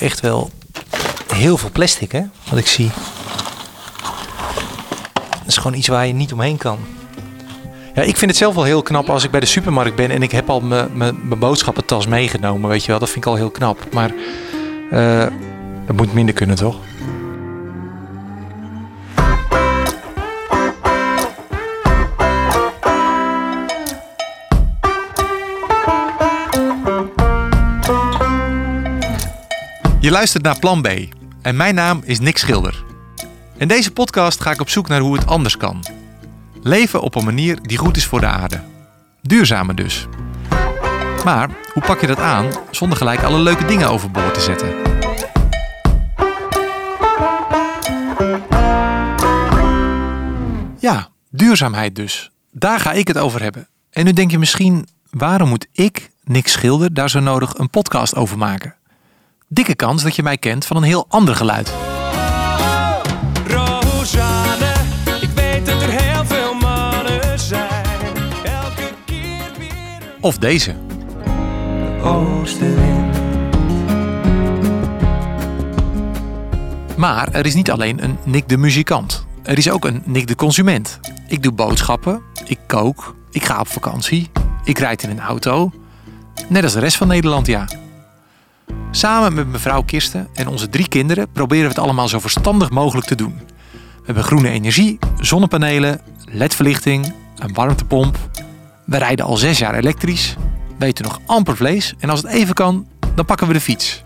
echt wel heel veel plastic, hè? Wat ik zie. Dat is gewoon iets waar je niet omheen kan. Ja, ik vind het zelf wel heel knap als ik bij de supermarkt ben en ik heb al mijn- boodschappentas meegenomen, weet je wel. Dat vind ik al heel knap. Maar eh dat moet minder kunnen, toch? Je luistert naar Plan B en mijn naam is Nick Schilder. In deze podcast ga ik op zoek naar hoe het anders kan. Leven op een manier die goed is voor de aarde. Duurzamer dus. Maar hoe pak je dat aan zonder gelijk alle leuke dingen overboord te zetten? Ja, duurzaamheid dus. Daar ga ik het over hebben. En nu denk je misschien, waarom moet ik, Nick Schilder, daar zo nodig een podcast over maken? Dikke kans dat je mij kent van een heel ander geluid. Rosanne, ik weet dat er heel veel mannen zijn. Elke keer weer een Of deze. Maar er is niet alleen een Nick de muzikant. Er is ook een Nick de consument. Ik doe boodschappen, ik kook, ik ga op vakantie, ik rijd in een auto. Net als de rest van Nederland, ja. Samen met mevrouw Kirsten en onze drie kinderen proberen we het allemaal zo verstandig mogelijk te doen. We hebben groene energie, zonnepanelen, ledverlichting, een warmtepomp. We rijden al zes jaar elektrisch, we eten nog amper vlees en als het even kan, dan pakken we de fiets.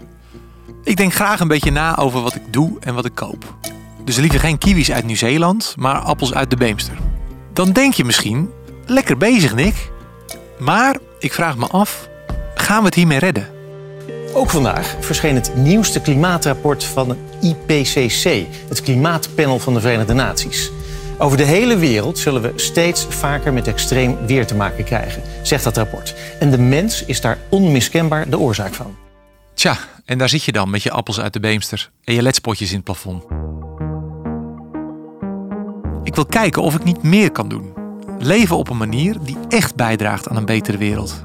Ik denk graag een beetje na over wat ik doe en wat ik koop. Dus liever geen kiwis uit Nieuw-Zeeland, maar appels uit de Beemster. Dan denk je misschien, lekker bezig Nick. Maar ik vraag me af, gaan we het hiermee redden? Ook vandaag verscheen het nieuwste klimaatrapport van IPCC, het Klimaatpanel van de Verenigde Naties. Over de hele wereld zullen we steeds vaker met extreem weer te maken krijgen, zegt dat rapport. En de mens is daar onmiskenbaar de oorzaak van. Tja, en daar zit je dan met je appels uit de Beemster en je ledspotjes in het plafond. Ik wil kijken of ik niet meer kan doen. Leven op een manier die echt bijdraagt aan een betere wereld.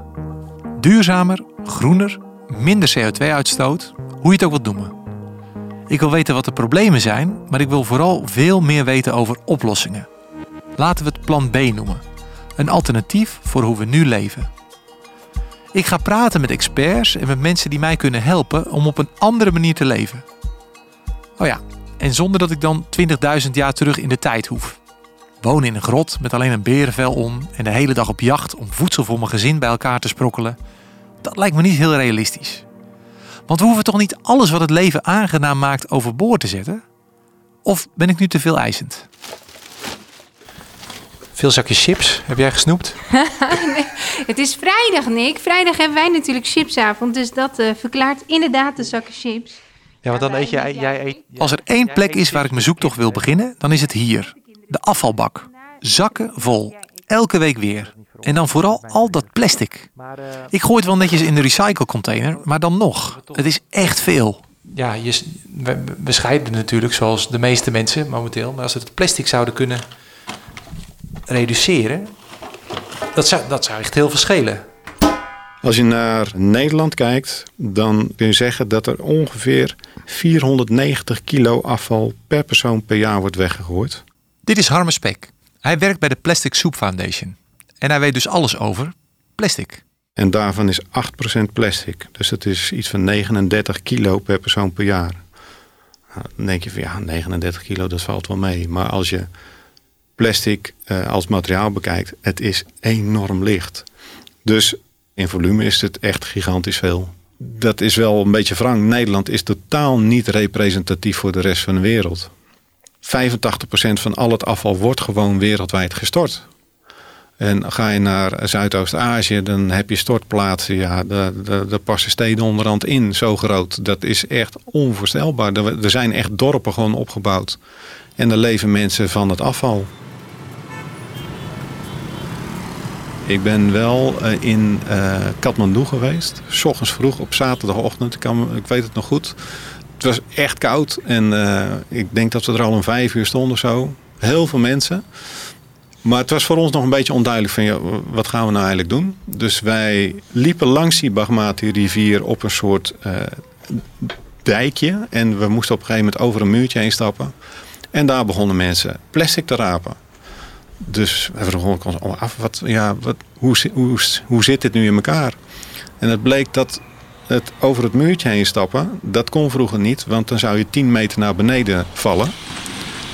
Duurzamer, groener, minder CO2-uitstoot, hoe je het ook wilt noemen. Ik wil weten wat de problemen zijn, maar ik wil vooral veel meer weten over oplossingen. Laten we het plan B noemen. Een alternatief voor hoe we nu leven. Ik ga praten met experts en met mensen die mij kunnen helpen om op een andere manier te leven. Oh ja, en zonder dat ik dan 20.000 jaar terug in de tijd hoef. Wonen in een grot met alleen een berenvel om en de hele dag op jacht om voedsel voor mijn gezin bij elkaar te sprokkelen. Dat lijkt me niet heel realistisch. Want we hoeven toch niet alles wat het leven aangenaam maakt overboord te zetten? Of ben ik nu te veel eisend? Veel zakjes chips. Heb jij gesnoept? Het is vrijdag, Nick. Vrijdag hebben wij natuurlijk chipsavond. Dus dat eh, verklaart inderdaad de zakken chips. Ja, want dan eet jij... jij eet, Als er één plek is waar ik mijn zoektocht wil beginnen, dan is het hier. De afvalbak. Zakken vol. Elke week weer. En dan vooral al dat plastic. Ik gooi het wel netjes in de recyclecontainer, maar dan nog. Het is echt veel. ja, je, we, we scheiden natuurlijk zoals de meeste mensen momenteel. Maar als we het plastic zouden kunnen reduceren, dat zou, dat zou echt heel veel schelen. Als je naar Nederland kijkt, dan kun je zeggen dat er ongeveer 490 kilo afval per persoon per jaar wordt weggegooid. Dit is Harme Spek. Hij werkt bij de Plastic Soup Foundation. En hij weet dus alles over plastic. En daarvan is 8% plastic. Dus dat is iets van 39 kilo per persoon per jaar. Nou, dan denk je van ja, 39 kilo, dat valt wel mee. Maar als je plastic eh, als materiaal bekijkt, het is enorm licht. Dus in volume is het echt gigantisch veel. Dat is wel een beetje wrang. Nederland is totaal niet representatief voor de rest van de wereld. 85% van al het afval wordt gewoon wereldwijd gestort. En ga je naar Zuidoost-Azië, dan heb je stortplaatsen. Ja, daar, daar passen steden onderhand in, zo groot. Dat is echt onvoorstelbaar. Er, er zijn echt dorpen gewoon opgebouwd. En daar leven mensen van het afval. Ik ben wel eh, in eh Kathmandu geweest. S vroeg op zaterdagochtend. Ik, kan, ik weet het nog goed. Het was echt koud. En eh, ik denk dat we er al om vijf uur stonden zo. Heel veel mensen. Maar het was voor ons nog een beetje onduidelijk van ja, wat gaan we nou eigenlijk doen. Dus wij liepen langs die Bagmati rivier op een soort eh, dijkje. En we moesten op een gegeven moment over een muurtje heen stappen. En daar begonnen mensen plastic te rapen. Dus we vroegen ons af, wat, ja, wat, hoe, hoe, hoe zit dit nu in elkaar? En het bleek dat het over het muurtje heen stappen, dat kon vroeger niet. Want dan zou je 10 meter naar beneden vallen.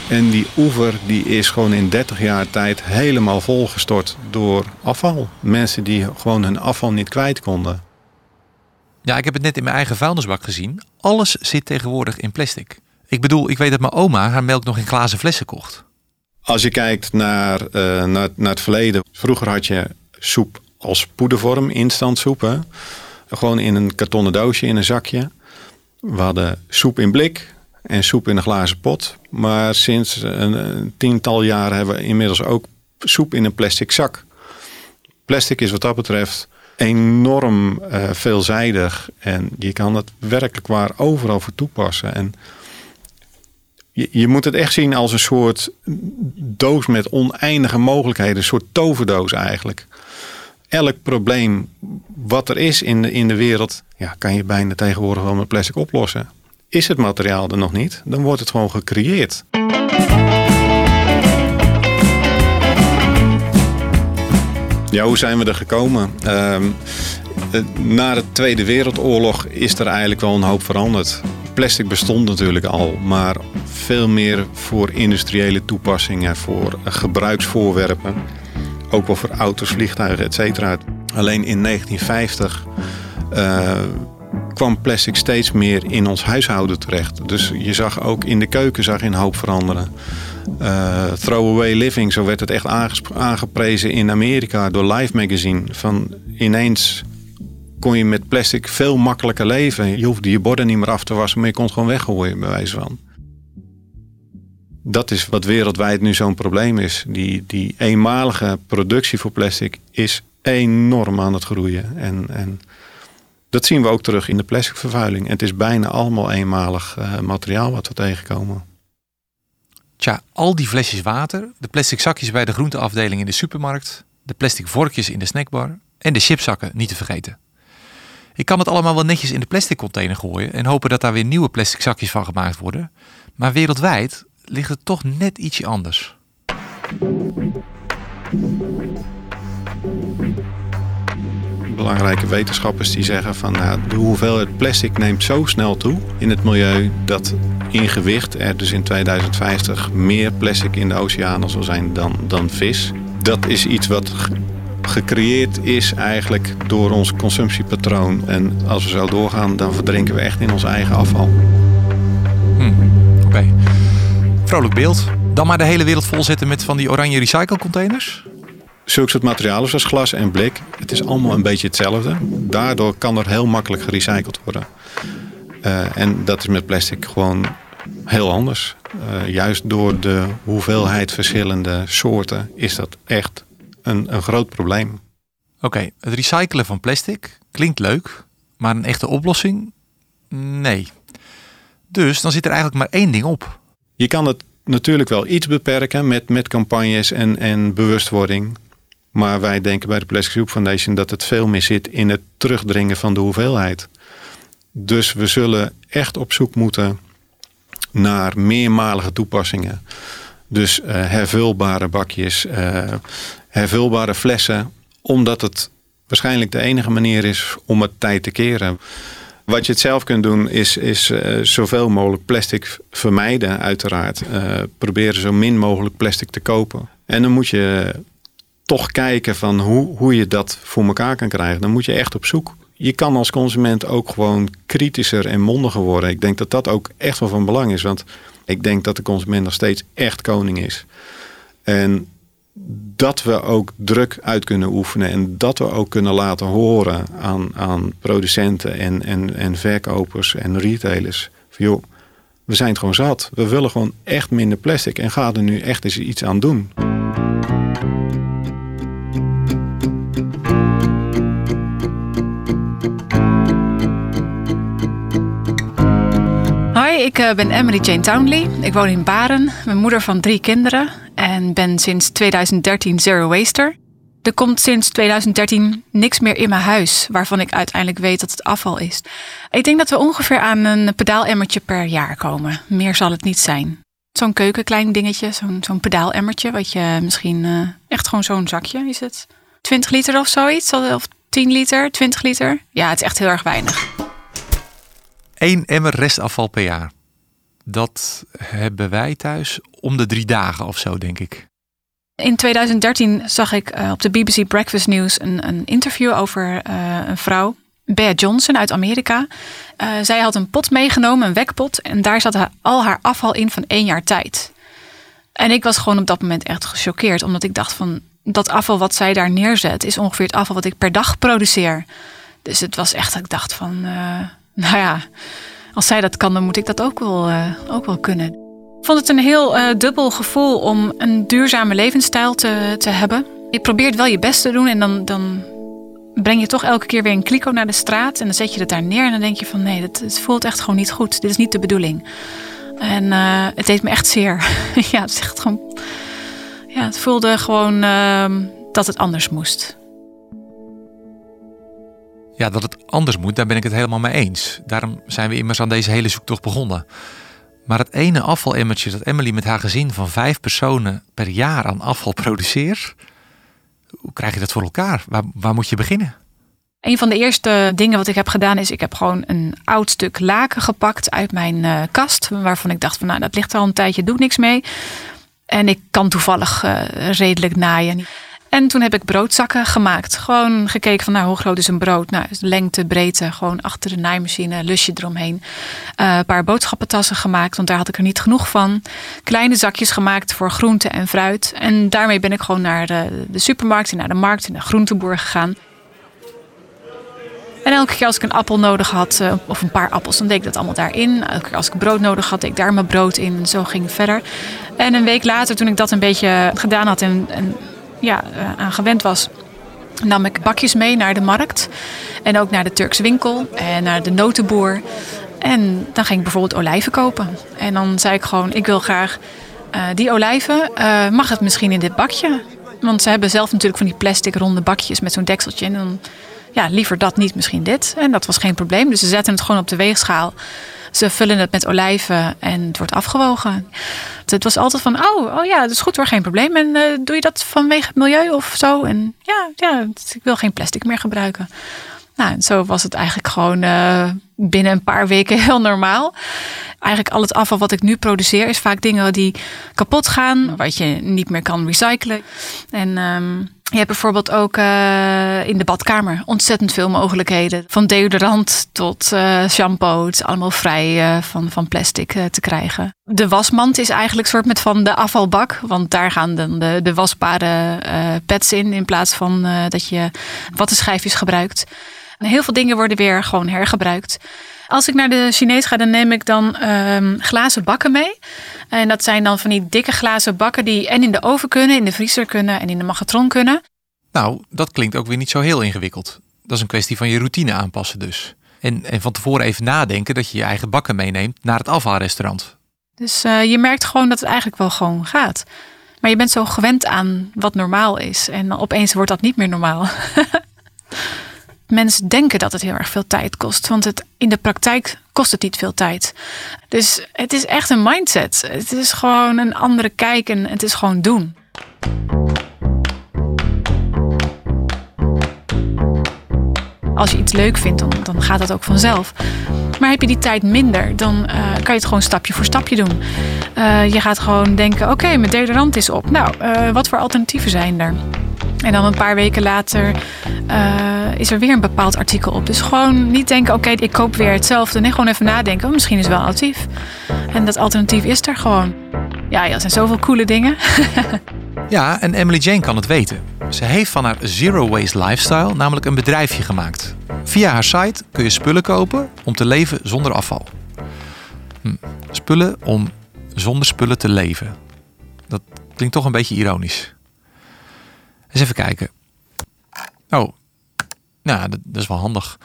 En die oever die is gewoon in 30 jaar tijd helemaal volgestort door afval. Mensen die gewoon hun afval niet kwijt konden. Ja, ik heb het net in mijn eigen vuilnisbak gezien. Alles zit tegenwoordig in plastic. Ik bedoel, ik weet dat mijn oma haar melk nog in glazen flessen kocht. Als je kijkt naar, eh, naar, naar het verleden. Vroeger had je soep als poedervorm, instant soep. hè. Gewoon in een kartonnen doosje, in een zakje. We hadden soep in blik en soep in een glazen pot. Maar sinds een, tiental jaren hebben we inmiddels ook soep in een plastic zak. Plastic is wat dat betreft enorm eh, veelzijdig. En je kan het werkelijk waar overal voor toepassen. En je, je moet het echt zien als een soort doos met oneindige mogelijkheden. Een soort toverdoos eigenlijk. Elk probleem wat er is in de, in de wereld, ja, kan je bijna tegenwoordig wel met plastic oplossen. Is het materiaal er nog niet, dan wordt het gewoon gecreëerd. Ja, hoe zijn we er gekomen? Ehm, eh, na de Tweede Wereldoorlog is er eigenlijk wel een hoop veranderd. Plastic bestond natuurlijk al, maar veel meer voor industriële toepassingen, voor gebruiksvoorwerpen. Ook wel voor auto's, vliegtuigen, et cetera. Alleen in 1950 eh, kwam plastic steeds meer in ons huishouden terecht. Dus je zag ook in de keuken zag je een hoop veranderen. Eh, throwaway living, zo werd het echt aangeprezen in Amerika door Life Magazine. Van ineens kon je met plastic veel makkelijker leven. Je hoefde je borden niet meer af te wassen, maar je kon het gewoon weggooien, bij wijze van. Dat is wat wereldwijd nu zo'n probleem is. Die, die eenmalige productie voor plastic is enorm aan het groeien. En, en dat zien we ook terug in de plasticvervuiling. Het is bijna allemaal eenmalig eh, materiaal wat we tegenkomen. Tja, al die flesjes water, de plastic zakjes bij de groenteafdeling in de supermarkt, de plastic vorkjes in de snackbar en de chipzakken niet te vergeten. Ik kan het allemaal wel netjes in de plastic container gooien en hopen dat daar weer nieuwe plastic zakjes van gemaakt worden. Maar wereldwijd ligt het toch net ietsje anders. Belangrijke wetenschappers die zeggen van nou, de hoeveelheid plastic neemt zo snel toe in het milieu dat in gewicht er dus in 2050 meer plastic in de oceanen zal zijn dan, dan vis. Dat is iets wat ge- gecreëerd is eigenlijk door ons consumptiepatroon. En als we zo doorgaan, dan verdrinken we echt in ons eigen afval. Oké. Vrolijk beeld. Dan maar de hele wereld volzetten met van die oranje recyclecontainers? Zulke soort materialen zoals glas en blik, het is allemaal een beetje hetzelfde. Daardoor kan er heel makkelijk gerecycled worden. Eh, en dat is met plastic gewoon heel anders. Eh, juist door de hoeveelheid verschillende soorten is dat echt een, een groot probleem. Oké, het recyclen van plastic klinkt leuk, maar een echte oplossing? Nee. Dus dan zit er eigenlijk maar één ding op. Je kan het natuurlijk wel iets beperken met, met campagnes en, en bewustwording. Maar wij denken bij de Plastic Soup Foundation dat het veel meer zit in het terugdringen van de hoeveelheid. Dus we zullen echt op zoek moeten naar meermalige toepassingen. Dus eh, hervulbare bakjes, eh, hervulbare flessen. Omdat het waarschijnlijk de enige manier is om het tijd te keren. Wat je het zelf kunt doen is, is eh, zoveel mogelijk plastic vermijden uiteraard. Proberen zo min mogelijk plastic te kopen. En dan moet je toch kijken van hoe, hoe je dat voor elkaar kan krijgen. Dan moet je echt op zoek. Je kan als consument ook gewoon kritischer en mondiger worden. Ik denk dat dat ook echt wel van belang is. Want ik denk dat de consument nog steeds echt koning is. En dat we ook druk uit kunnen oefenen. En dat we ook kunnen laten horen aan, aan producenten en, en, en verkopers en retailers. Joh, we zijn het gewoon zat. We willen gewoon echt minder plastic. En ga er nu echt eens iets aan doen. Ik eh, ben Emily Jane Townley. Ik woon in Baren, mijn moeder van drie kinderen en ben sinds 2013 Zero Waster. Er komt sinds 2013 niks meer in mijn huis waarvan ik uiteindelijk weet dat het afval is. Ik denk dat we ongeveer aan een pedaalemmertje per jaar komen. Meer zal het niet zijn. Zo'n keukenklein dingetje, zo'n zo'n pedaalemmertje, wat je misschien eh, echt gewoon zo'n zakje is het. 20 liter of zoiets, of 10 liter, 20 liter. Ja, het is echt heel erg weinig. Eén emmer restafval per jaar. Dat hebben wij thuis om de drie dagen of zo, denk ik. In 2013 zag ik eh, op de BBC Breakfast News een, een interview over eh, een vrouw, Bea Johnson uit Amerika. Eh, zij had een pot meegenomen, een wekpot, en daar zat al haar afval in van één jaar tijd. En ik was gewoon op dat moment echt gechoqueerd, omdat ik dacht van dat afval wat zij daar neerzet is ongeveer het afval wat ik per dag produceer. Dus het was echt dat ik dacht van, nou ja, als zij dat kan, dan moet ik dat ook wel, eh, ook wel kunnen. Ik vond het een heel eh, dubbel gevoel om een duurzame levensstijl te, te hebben. Je probeert wel je best te doen en dan, dan breng je toch elke keer weer een kliko naar de straat. En dan zet je het daar neer en dan denk je van nee, het, het voelt echt gewoon niet goed. Dit is niet de bedoeling. En eh, het deed me echt zeer. ja, het gewoon... Ja, het voelde gewoon ehm, dat het anders moest. Ja, dat anders moet, daar ben ik het helemaal mee eens. Daarom zijn we immers aan deze hele zoektocht begonnen. Maar het ene afvalemmertje dat Emily met haar gezin van vijf personen per jaar aan afval produceert, hoe krijg je dat voor elkaar? Waar, moet je beginnen? Een van de eerste dingen wat ik heb gedaan is, ik heb gewoon een oud stuk laken gepakt uit mijn eh, kast. Waarvan ik dacht van nou, dat ligt al een tijdje, doe ik niks mee. En ik kan toevallig eh, redelijk naaien. En toen heb ik broodzakken gemaakt. Gewoon gekeken van nou, hoe groot is een brood? Nou, lengte, breedte, gewoon achter de naaimachine, lusje eromheen. Eh, een paar boodschappentassen gemaakt, want daar had ik er niet genoeg van. Kleine zakjes gemaakt voor groente en fruit. En daarmee ben ik gewoon naar de, de supermarkt en naar de markt en de groenteboer gegaan. En elke keer als ik een appel nodig had, eh, of een paar appels, dan deed ik dat allemaal daarin. Elke keer als ik brood nodig had, deed ik daar mijn brood in. En zo ging het verder. En een week later, toen ik dat een beetje gedaan had en, en ja, eh, aan gewend was, nam ik bakjes mee naar de markt. En ook naar de Turks winkel en naar de notenboer. En dan ging ik bijvoorbeeld olijven kopen. En dan zei ik gewoon, ik wil graag eh, die olijven. eh, mag het misschien in dit bakje? Want ze hebben zelf natuurlijk van die plastic ronde bakjes met zo'n dekseltje. En dan, ja, liever dat niet, misschien dit. En dat was geen probleem. Dus ze zetten het gewoon op de weegschaal. Ze vullen het met olijven en het wordt afgewogen. Het was altijd van, oh, oh ja, dat is goed hoor, geen probleem. En eh, doe je dat vanwege het milieu of zo? En ja, ja, ik wil geen plastic meer gebruiken. Nou, en zo was het eigenlijk gewoon eh, binnen een paar weken heel normaal. Eigenlijk al het afval wat ik nu produceer is vaak dingen die kapot gaan, wat je niet meer kan recyclen. En ehm, je hebt bijvoorbeeld ook eh, in de badkamer ontzettend veel mogelijkheden. Van deodorant tot eh, shampoo. Het is allemaal vrij eh, van, van plastic te krijgen. De wasmand is eigenlijk soort met van de afvalbak. Want daar gaan dan de, de wasbare pads in. In plaats van dat je wattenschijfjes gebruikt. En heel veel dingen worden weer gewoon hergebruikt. Als ik naar de Chinees ga, dan neem ik dan ehm, glazen bakken mee. En dat zijn dan van die dikke glazen bakken die en in de oven kunnen, in de vriezer kunnen en in de magnetron kunnen. Nou, dat klinkt ook weer niet zo heel ingewikkeld. Dat is een kwestie van je routine aanpassen dus. En, en van tevoren even nadenken dat je je eigen bakken meeneemt naar het afvalrestaurant. Dus eh, je merkt gewoon dat het eigenlijk wel gewoon gaat. Maar je bent zo gewend aan wat normaal is. En opeens wordt dat niet meer normaal. Mensen denken dat het heel erg veel tijd kost. Want het, in de praktijk kost het niet veel tijd. Dus het is echt een mindset. Het is gewoon een andere kijk en het is gewoon doen. Als je iets leuk vindt, dan, dan gaat dat ook vanzelf. Maar heb je die tijd minder, dan eh, kan je het gewoon stapje voor stapje doen. Eh, je gaat gewoon denken, oké, mijn deodorant is op. Nou, eh, wat voor alternatieven zijn er? En dan een paar weken later eh, is er weer een bepaald artikel op. Dus gewoon niet denken, oké, ik koop weer hetzelfde. Nee, gewoon even nadenken, oh, misschien is wel een alternatief. En dat alternatief is er gewoon. Ja, ja, zijn zoveel coole dingen. Ja, en Emily Jane kan het weten. Ze heeft van haar Zero Waste Lifestyle namelijk een bedrijfje gemaakt. Via haar site kun je spullen kopen om te leven zonder afval. Hm. Spullen om zonder spullen te leven. Dat klinkt toch een beetje ironisch. Eens even kijken. Oh, nou, dat, dat is wel handig.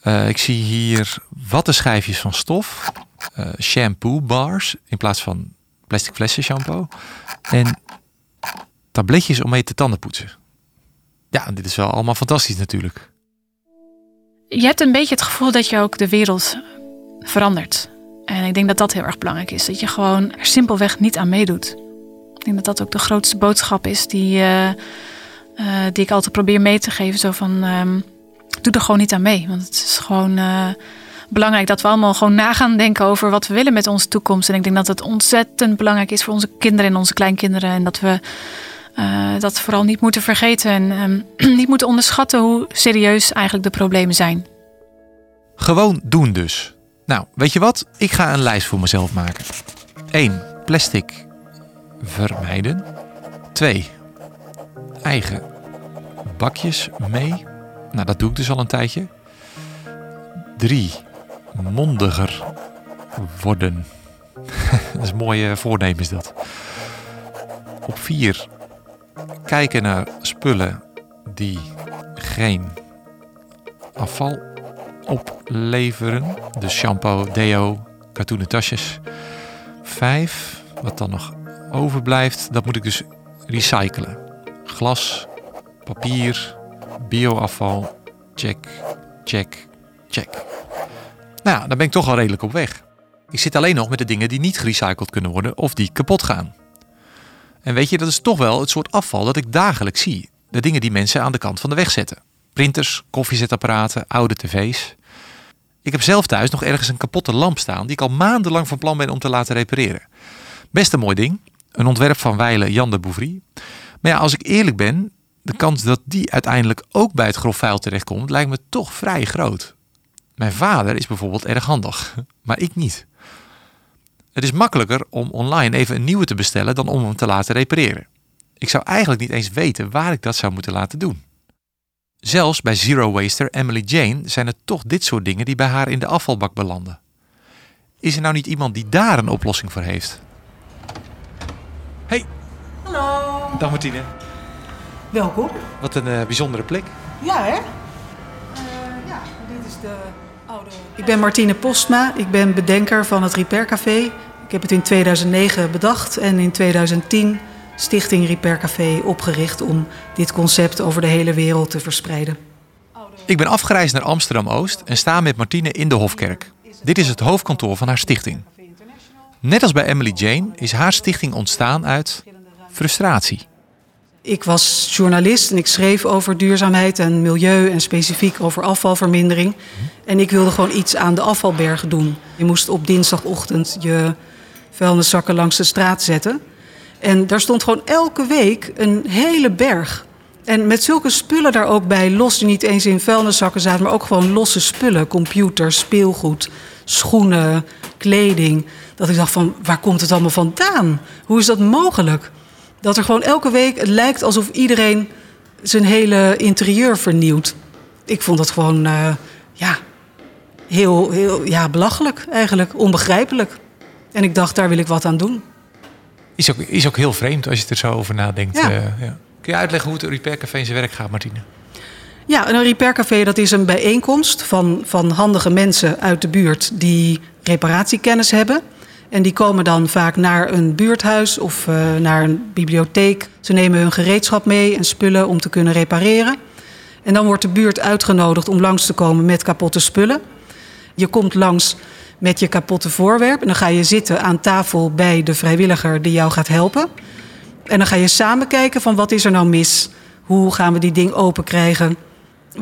Eh, ik zie hier wattenschijfjes van stof. eh, shampoo bars in plaats van plastic flessen shampoo. En tabletjes om mee te tanden poetsen. Ja, dit is wel allemaal fantastisch natuurlijk. Je hebt een beetje het gevoel dat je ook de wereld verandert. En ik denk dat dat heel erg belangrijk is. Dat je gewoon er simpelweg niet aan meedoet. Ik denk dat dat ook de grootste boodschap is die, eh, eh, die ik altijd probeer mee te geven. Zo van, ehm, doe er gewoon niet aan mee. Want het is gewoon eh, belangrijk dat we allemaal gewoon na gaan denken over wat we willen met onze toekomst. En ik denk dat het ontzettend belangrijk is voor onze kinderen en onze kleinkinderen. En dat we dat vooral niet moeten vergeten en ehm, niet moeten onderschatten hoe serieus eigenlijk de problemen zijn. Gewoon doen dus. Nou, weet je wat? Ik ga een lijst voor mezelf maken. 1. Plastic vermijden. 2. Eigen bakjes mee. Nou, dat doe ik dus al een tijdje. 3. Mondiger worden. dat is een mooie voornemen is dat. Op 4. Kijken naar spullen die geen afval opleveren. Dus shampoo, deo, katoenen tasjes. 5. Wat dan nog overblijft, dat moet ik dus recyclen. Glas, papier, bioafval, check, check, check. Nou, dan ben ik toch al redelijk op weg. Ik zit alleen nog met de dingen die niet gerecycled kunnen worden of die kapot gaan. En weet je, dat is toch wel het soort afval dat ik dagelijks zie. De dingen die mensen aan de kant van de weg zetten. Printers, koffiezetapparaten, oude tv's. Ik heb zelf thuis nog ergens een kapotte lamp staan die ik al maandenlang van plan ben om te laten repareren. Best een mooi ding. Een ontwerp van Weile Jan de Bouvry. Maar ja, als ik eerlijk ben, de kans dat die uiteindelijk ook bij het grof vuil terechtkomt, lijkt me toch vrij groot. Mijn vader is bijvoorbeeld erg handig, maar ik niet. Het is makkelijker om online even een nieuwe te bestellen dan om hem te laten repareren. Ik zou eigenlijk niet eens weten waar ik dat zou moeten laten doen. Zelfs bij Zero Waster Emily Jane zijn het toch dit soort dingen die bij haar in de afvalbak belanden. Is er nou niet iemand die daar een oplossing voor heeft? Hey. Hallo. Dag Martine. Welkom. Wat een eh, bijzondere plek. Ja, hè? Eh, ja, dit is de oude... Ik ben Martine Postma. Ik ben bedenker van het Repair Café. Ik heb het in 2009 bedacht en in 2010 Stichting Repair Café opgericht om dit concept over de hele wereld te verspreiden. Ik ben afgereisd naar Amsterdam-Oost en sta met Martine in de Hofkerk. Dit is het hoofdkantoor van haar stichting. Net als bij Emily Jane is haar stichting ontstaan uit frustratie. Ik was journalist en ik schreef over duurzaamheid en milieu en specifiek over afvalvermindering. En ik wilde gewoon iets aan de afvalbergen doen. Je moest op dinsdagochtend je vuilniszakken langs de straat zetten. En daar stond gewoon elke week een hele berg. En met zulke spullen daar ook bij, los die niet eens in vuilniszakken zaten, maar ook gewoon losse spullen. Computers, speelgoed, schoenen, kleding. Dat ik dacht van, waar komt het allemaal vandaan? Hoe is dat mogelijk? Dat er gewoon elke week, het lijkt alsof iedereen zijn hele interieur vernieuwt. Ik vond dat gewoon, uh, ja, heel, heel ja, belachelijk eigenlijk, onbegrijpelijk. En ik dacht, daar wil ik wat aan doen. Is ook, is ook heel vreemd als je er zo over nadenkt. Ja. Uh, ja. Kun je uitleggen hoe het Repair Café in zijn werk gaat, Martine? Ja, een repaircafé dat is een bijeenkomst van, van handige mensen uit de buurt die reparatiekennis hebben. En die komen dan vaak naar een buurthuis of uh, naar een bibliotheek. Ze nemen hun gereedschap mee en spullen om te kunnen repareren. En dan wordt de buurt uitgenodigd om langs te komen met kapotte spullen. Je komt langs met je kapotte voorwerp en dan ga je zitten aan tafel bij de vrijwilliger die jou gaat helpen. En dan ga je samen kijken van wat is er nou mis? Hoe gaan we die ding open krijgen?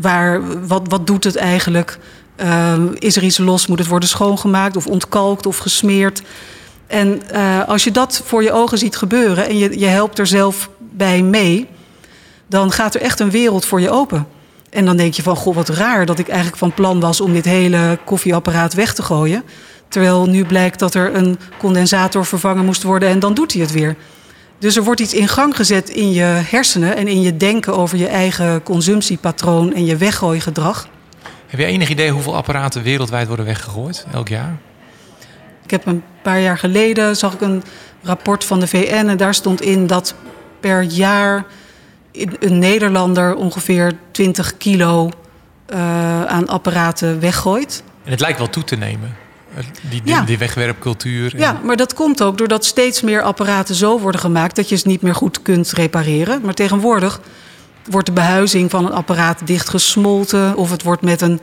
Waar, wat, wat doet het eigenlijk? Uh, is er iets los? Moet het worden schoongemaakt of ontkalkt of gesmeerd? En uh, als je dat voor je ogen ziet gebeuren en je, je helpt er zelf bij mee, dan gaat er echt een wereld voor je open. En dan denk je van, goh, wat raar dat ik eigenlijk van plan was om dit hele koffieapparaat weg te gooien. Terwijl nu blijkt dat er een condensator vervangen moest worden en dan doet hij het weer. Dus er wordt iets in gang gezet in je hersenen en in je denken over je eigen consumptiepatroon en je weggooigedrag. Heb je enig idee hoeveel apparaten wereldwijd worden weggegooid elk jaar? Ik heb een paar jaar geleden zag ik een rapport van de VN en daar stond in dat per jaar een Nederlander ongeveer 20 kilo uh, aan apparaten weggooit. En het lijkt wel toe te nemen. Die, die, Ja. die wegwerpcultuur. en- Ja, maar dat komt ook doordat steeds meer apparaten zo worden gemaakt dat je ze niet meer goed kunt repareren. Maar tegenwoordig wordt de behuizing van een apparaat dichtgesmolten of het wordt met een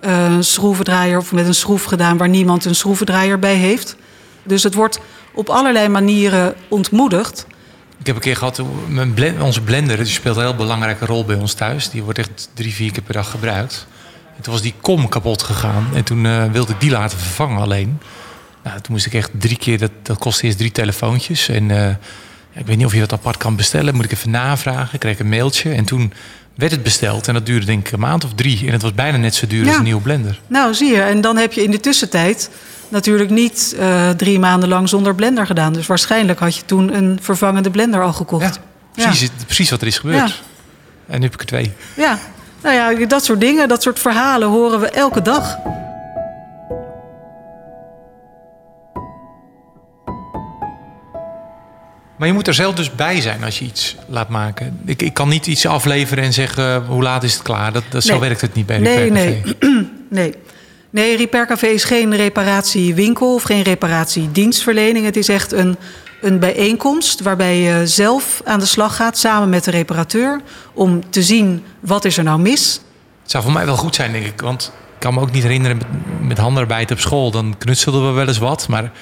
eh, schroevendraaier of met een schroef gedaan waar niemand een schroevendraaier bij heeft. Dus het wordt op allerlei manieren ontmoedigd. Ik heb een keer gehad, onze blender die speelt een heel belangrijke rol bij ons thuis. Die wordt echt drie, vier keer per dag gebruikt. En toen was die kom kapot gegaan en toen eh, wilde ik die laten vervangen alleen. Nou, toen moest ik echt drie keer, dat, dat kostte eerst drie telefoontjes. En eh, ik weet niet of je dat apart kan bestellen. Moet ik even navragen. Ik kreeg een mailtje en toen werd het besteld. En dat duurde denk ik een maand of drie. En het was bijna net zo duur Ja. als een nieuwe blender. Nou, zie je. En dan heb je in de tussentijd natuurlijk niet eh, drie maanden lang zonder blender gedaan. Dus waarschijnlijk had je toen een vervangende blender al gekocht. Precies, precies wat er is gebeurd. En nu heb ik er twee. Ja, nou ja, dat soort dingen, dat soort verhalen horen we elke dag. Maar je moet er zelf dus bij zijn als je iets laat maken. Ik, ik kan niet iets afleveren en zeggen hoe laat is het klaar. Dat, dat, Zo Nee. werkt het niet bij Nee, Repair nee. Café. Nee. Nee, Repair Café is geen reparatiewinkel of geen reparatiedienstverlening. Het is echt een, een bijeenkomst waarbij je zelf aan de slag gaat samen met de reparateur om te zien wat is er nou mis. Het zou voor mij wel goed zijn, denk ik. Want ik kan me ook niet herinneren met, met handarbeid op school. Dan knutselden we wel eens wat. Maar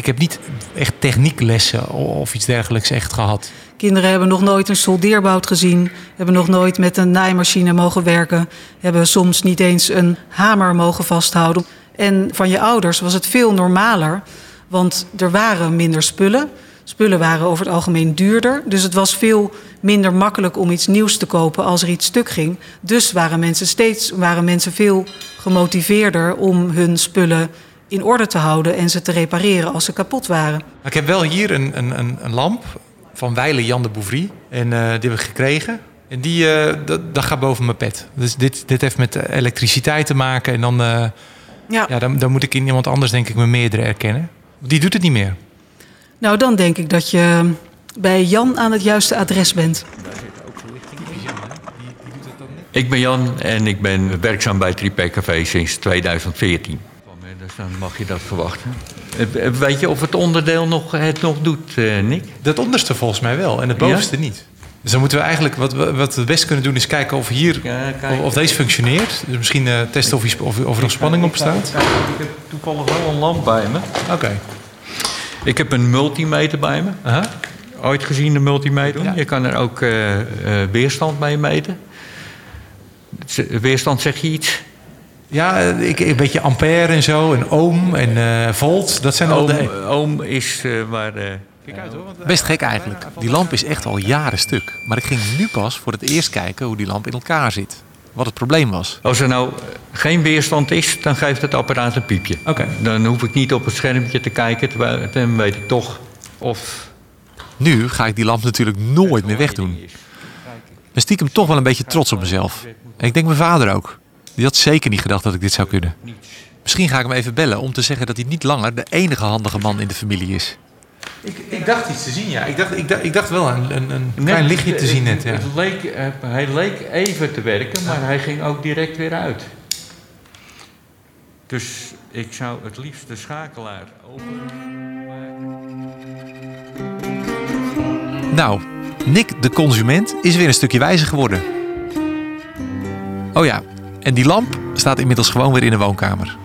ik heb niet echt technieklessen of iets dergelijks echt gehad. Kinderen hebben nog nooit een soldeerbout gezien, hebben nog nooit met een naaimachine mogen werken, hebben soms niet eens een hamer mogen vasthouden. En van je ouders was het veel normaler, want er waren minder spullen. Spullen waren over het algemeen duurder, dus het was veel minder makkelijk om iets nieuws te kopen als er iets stuk ging. Dus waren mensen steeds waren mensen veel gemotiveerder om hun spullen in orde te houden en ze te repareren als ze kapot waren. Ik heb wel hier een, een, een, een lamp van Weile Jan de Bouvry. En eh, die heb ik gekregen. En die, eh, dat, dat gaat boven mijn pet. Dus dit, dit heeft met elektriciteit te maken. En dan, eh, Ja. ja, dan, dan moet ik in iemand anders, denk ik, mijn meerdere erkennen. Die doet het niet meer. Nou, dan denk ik dat je bij Jan aan het juiste adres bent. Ik ben Jan en ik ben werkzaam bij Repair Café sinds 2014. Dus dan mag je dat verwachten. Eh, Weet je of het onderdeel nog, het nog doet, eh, Nick? Dat onderste volgens mij wel en het bovenste niet. Dus dan moeten we eigenlijk, wat we, wat we het best kunnen doen, is kijken of hier, of, of deze functioneert. Dus misschien eh, testen of, of, of er nog spanning op staat. Ik heb toevallig wel een lamp bij me. Oké. Ik heb een multimeter bij me. Ooit gezien de multimeter? Ja. Je kan er ook weerstand mee meten. Weerstand zeg je iets? Ja, ik, een beetje ampère en zo, en ohm en eh, volt. Dat zijn al Oom, de... oom is eh, waar... eh, Best gek eigenlijk. Die lamp is echt al jaren stuk. Maar ik ging nu pas voor het eerst kijken hoe die lamp in elkaar zit. Wat het probleem was. Als er nou geen weerstand is, dan geeft het apparaat een piepje. Oké. Dan hoef ik niet op het schermpje te kijken, terwijl dan weet ik toch of... Nu ga ik die lamp natuurlijk nooit meer wegdoen. Ik ben stiekem toch wel een beetje trots op mezelf. En ik denk mijn vader ook. Die had zeker niet gedacht dat ik dit zou kunnen. Misschien ga ik hem even bellen om te zeggen dat hij niet langer de enige handige man in de familie is. Ik, ik dacht iets te zien, ja. Ik dacht, ik dacht, ik dacht wel een, een, een klein lichtje te zien net, ja. Het leek, eh, hij leek even te werken, maar hij ging ook direct weer uit. Dus ik zou het liefst de schakelaar open... Nou, Nick de consument is weer een stukje wijzer geworden. Oh ja, en die lamp staat inmiddels gewoon weer in de woonkamer.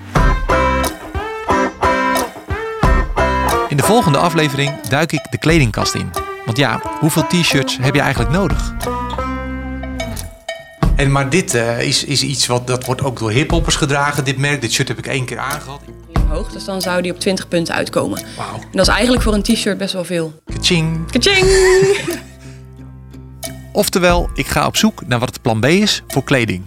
In de volgende aflevering duik ik de kledingkast in. Want ja, hoeveel t-shirts heb je eigenlijk nodig? En, maar dit eh, is, is iets wat dat wordt ook door hiphoppers gedragen, dit merk. Dit shirt heb ik één keer aangehad. hoog. Dus dan zou die op 20 punten uitkomen. Wauw. En dat is eigenlijk voor een t-shirt best wel veel. Kaching. Kaching! Oftewel, ik ga op zoek naar wat het plan B is voor kleding.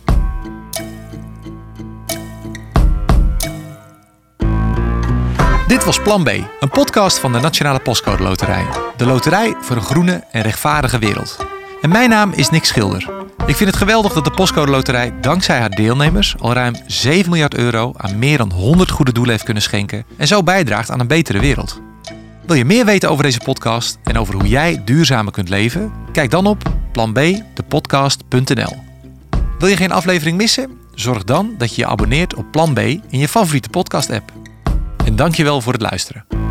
Dit was Plan B, een podcast van de Nationale Postcode Loterij. De loterij voor een groene en rechtvaardige wereld. En mijn naam is Nick Schilder. Ik vind het geweldig dat de Postcode Loterij dankzij haar deelnemers al ruim 7 miljard euro aan meer dan 100 goede doelen heeft kunnen schenken en zo bijdraagt aan een betere wereld. Wil je meer weten over deze podcast en over hoe jij duurzamer kunt leven? Kijk dan op planbdepodcast.nl. Wil je geen aflevering missen? Zorg dan dat je je abonneert op Plan B in je favoriete podcast-app. En dankjewel voor het luisteren.